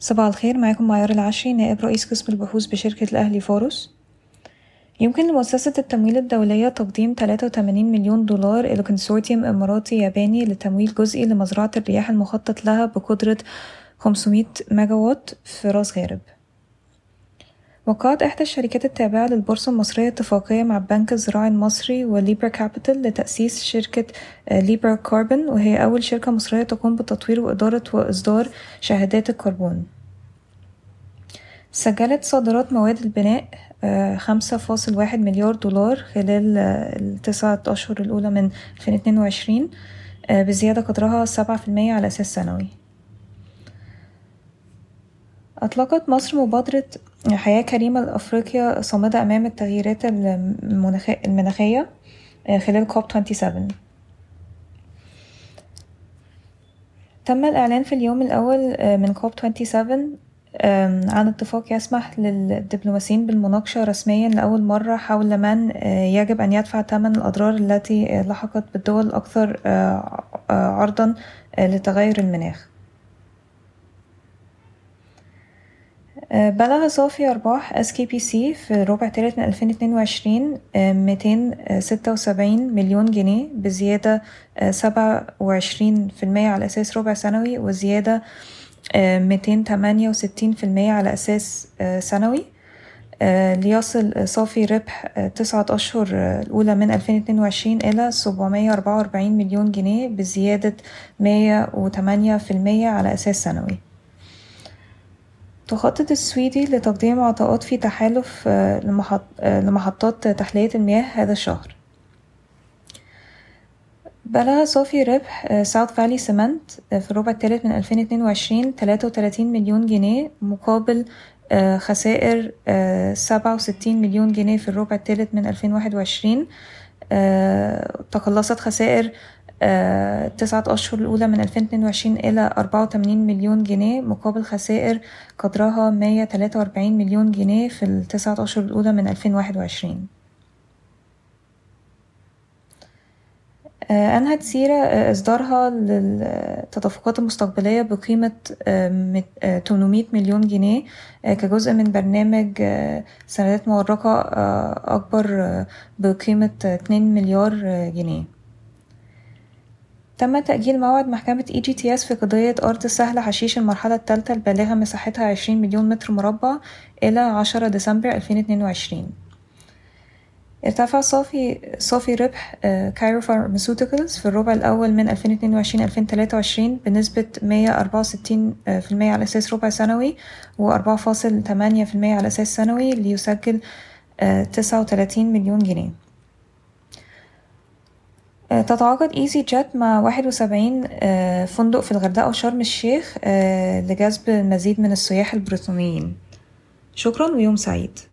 صباح الخير معاكم معيار العشري نائب رئيس قسم البحوث بشركة الأهلي فاروس. يمكن لمؤسسة التمويل الدولية تقديم 83 مليون دولار إلى كونسورتيوم إماراتي ياباني لتمويل جزئي لمزرعة الرياح المخطط لها بقدرة 500 ميجاوات في رأس غارب. وقعت إحدى الشركات التابعة للبورصة المصرية اتفاقية مع البنك الزراعي المصري و Libra Capital لتأسيس شركة Libra Carbon وهي أول شركة مصرية تقوم بتطوير وإدارة وإصدار شهادات الكربون. سجلت صادرات مواد البناء خمسة فاصل واحد مليار دولار خلال التسعة أشهر الأولى من 2022 بزيادة قدرها سبعة في المية على أساس سنوي. أطلقت مصر مبادرة حياة كريمة لأفريقيا صامدة أمام التغييرات المناخية خلال كوب 27 تم الإعلان في اليوم الأول من كوب 27 عن اتفاق يسمح للدبلوماسيين بالمناقشة رسميا لأول مرة حول من يجب أن يدفع ثمن الأضرار التي لحقت بالدول الأكثر عرضا لتغير المناخ. بلغ صافي أرباح SKPC في الربع الثالث من 2022 276 مليون جنيه بزيادة سبعة وعشرين في المية على أساس ربع سنوي وزيادة ميتين تمانية وستين في المية على أساس سنوي. ليصل صافي ربح تسعة أشهر الأولى من 2022 إلى سبعمية أربعة وأربعين مليون جنيه بزيادة مية وتمانية في المية على أساس سنوي. تخطط السويدي لتقديم عطاءات في تحالف لمحطات تحلية المياه هذا الشهر. بلغ صافي ربح South Valley Cement في الربع الثالث من 2022 33 مليون جنيه مقابل خسائر سبعة وستين مليون جنيه في الربع الثالث من 2021 تقلصت خسائر التسعة أشهر الأولى من 2022 إلى أربعة وتمانين مليون جنيه مقابل خسائر قدرها مية تلاتة وأربعين مليون جنيه في التسعة أشهر الأولى من 2021 أنهت سيرا إصدارها للتدفقات المستقبلية بقيمة 800 مليون جنيه كجزء من برنامج سندات مورقة أكبر بقيمة 2 مليار جنيه. تم تأجيل موعد محكمة EGTS في قضية أرض السهل حشيش المرحلة الثالثة البالغة مساحتها عشرين مليون متر مربع إلى عشرة ديسمبر ألفين اتنين وعشرين. ارتفع صافي صافي ربح Cairo Pharmaceuticals في الربع الأول من 2022 2023 بنسبة 164% على أساس ربع سنوي و4.8% على أساس سنوي ليسجل 39 مليون جنيه. تتعاقد easyJet مع واحد وسبعين فندق في الغردقة وشرم الشيخ لجذب المزيد من السياح البريطانيين. شكرا ويوم سعيد.